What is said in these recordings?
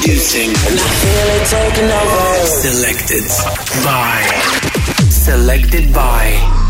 Introducing. And I feel it taking over. Selected by. Selected by.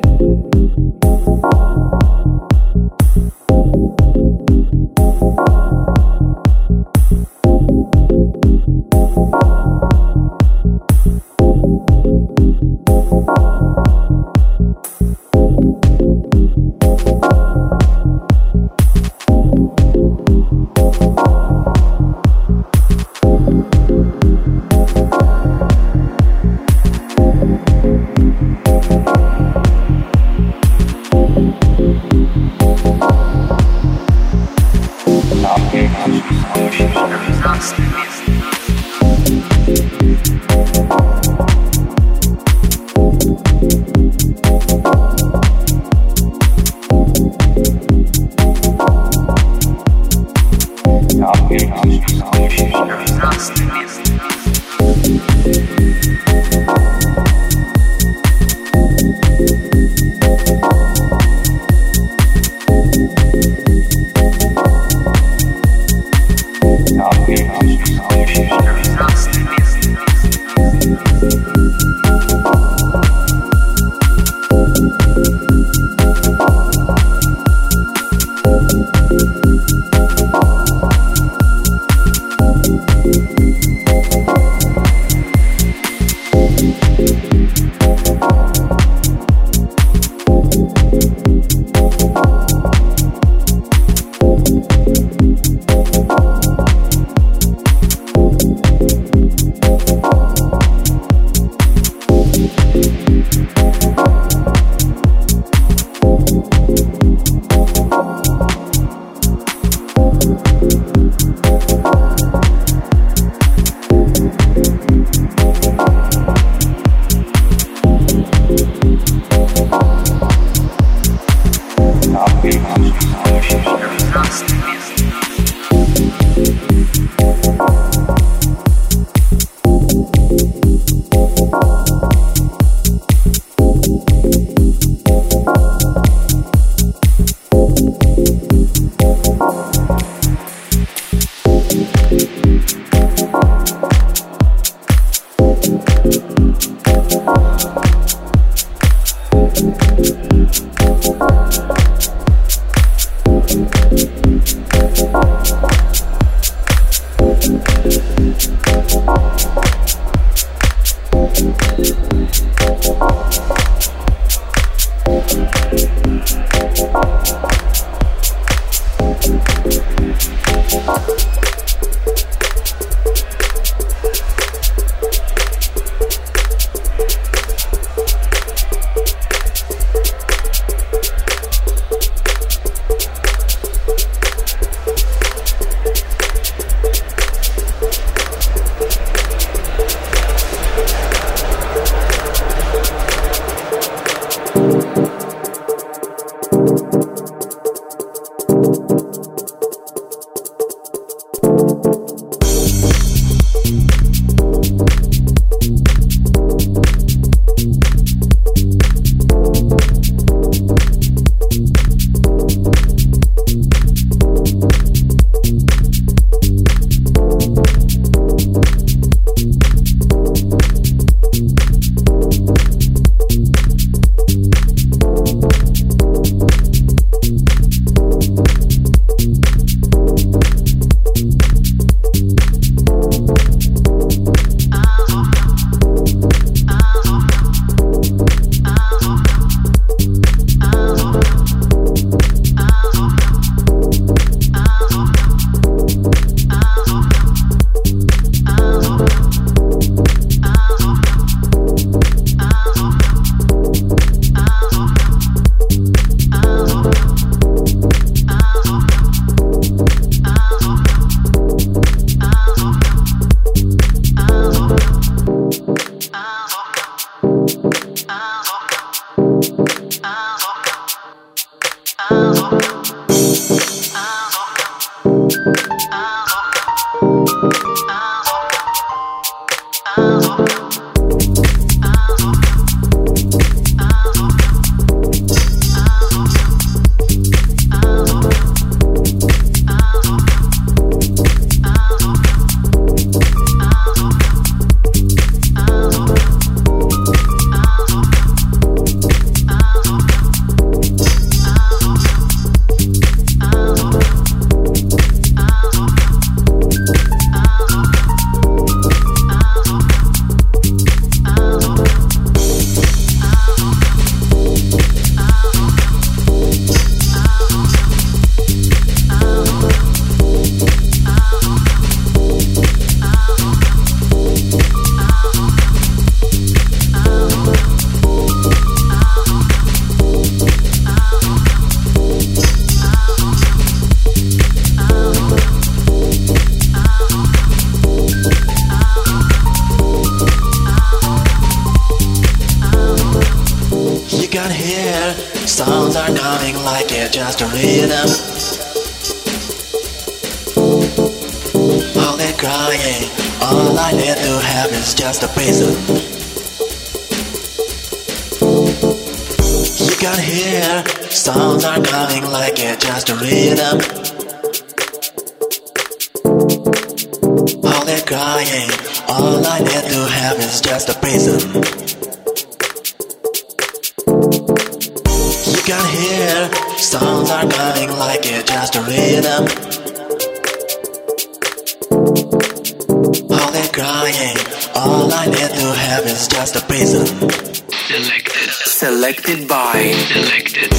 crying. All I need to have is just a prison. Selected. Selected by. Selected.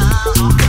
Uh-huh.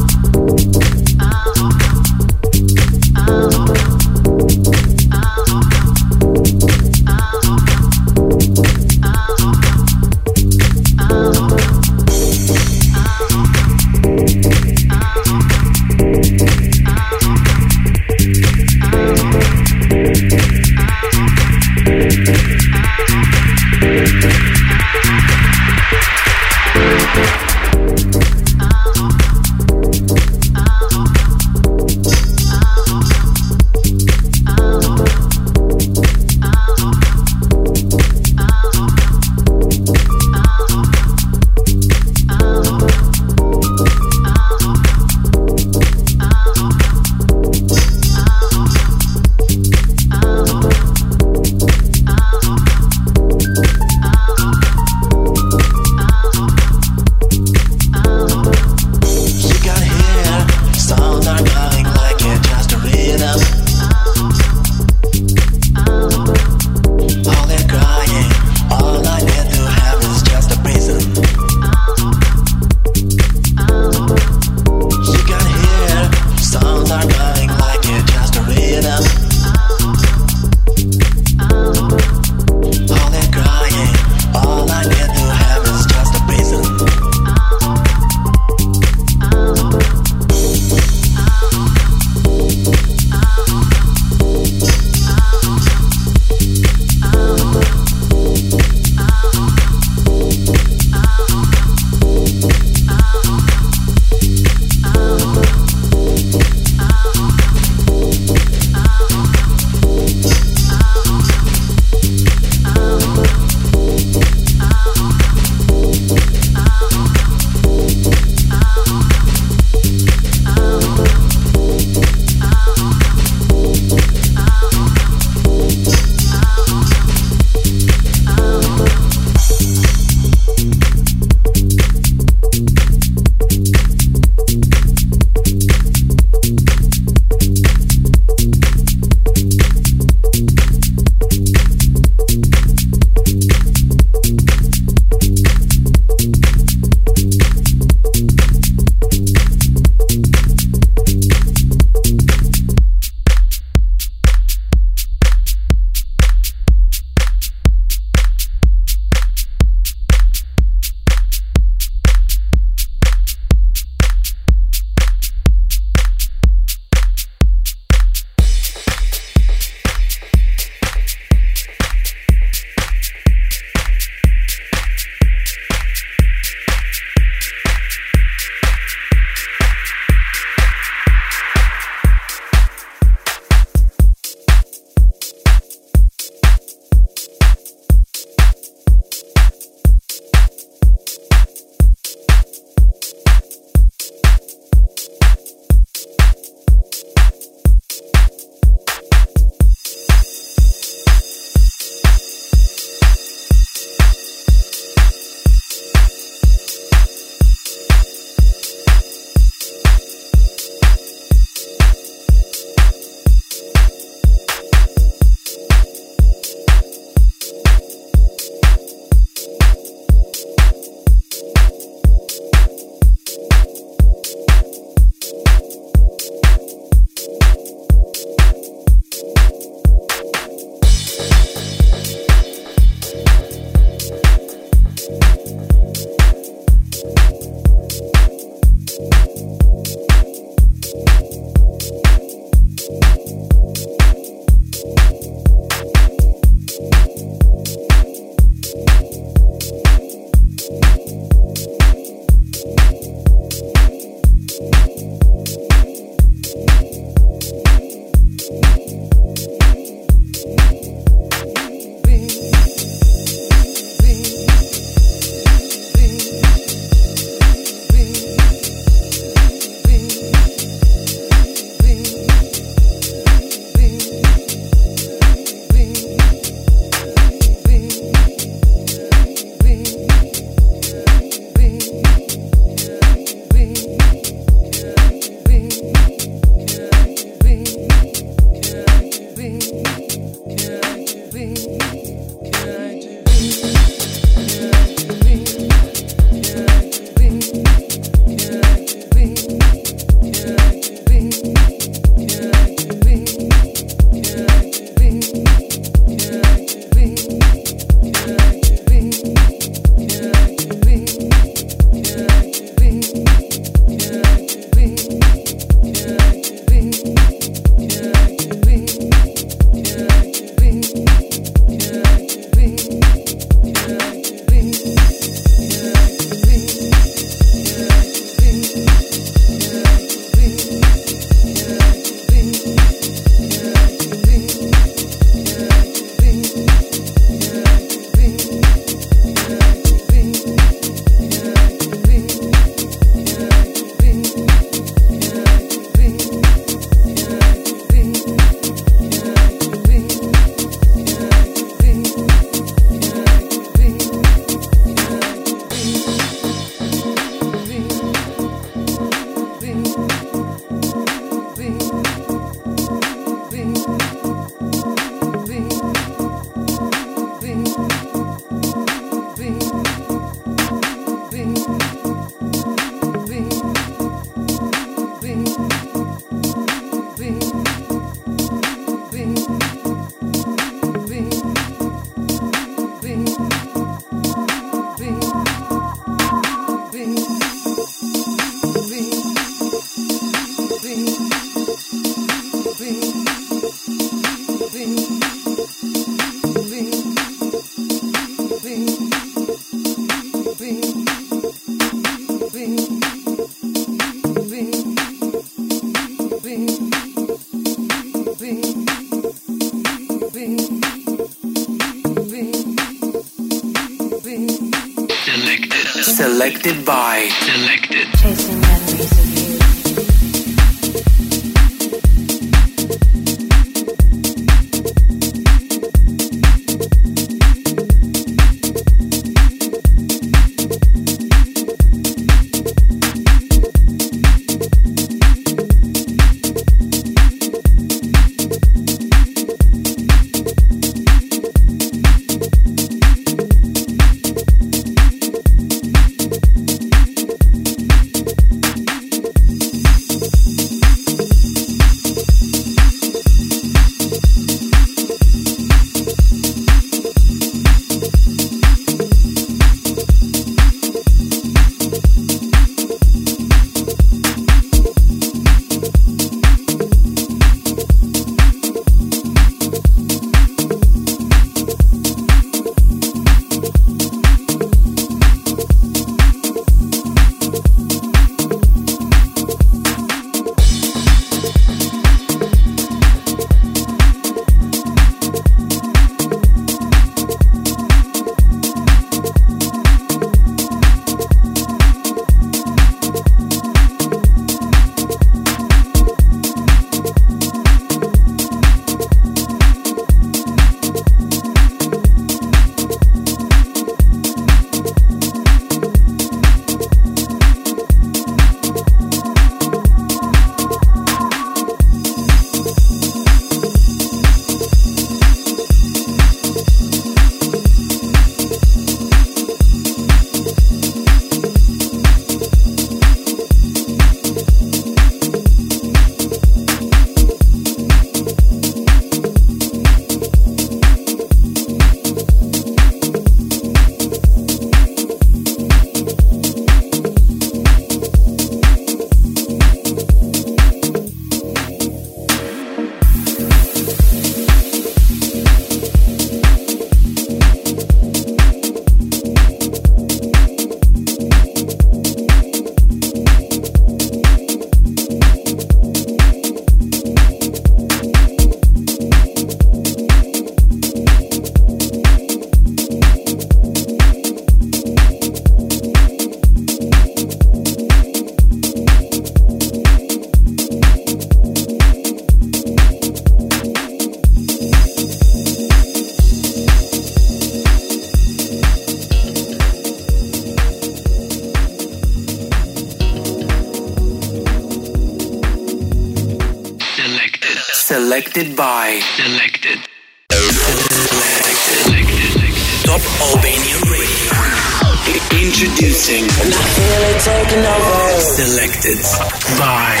Selected by.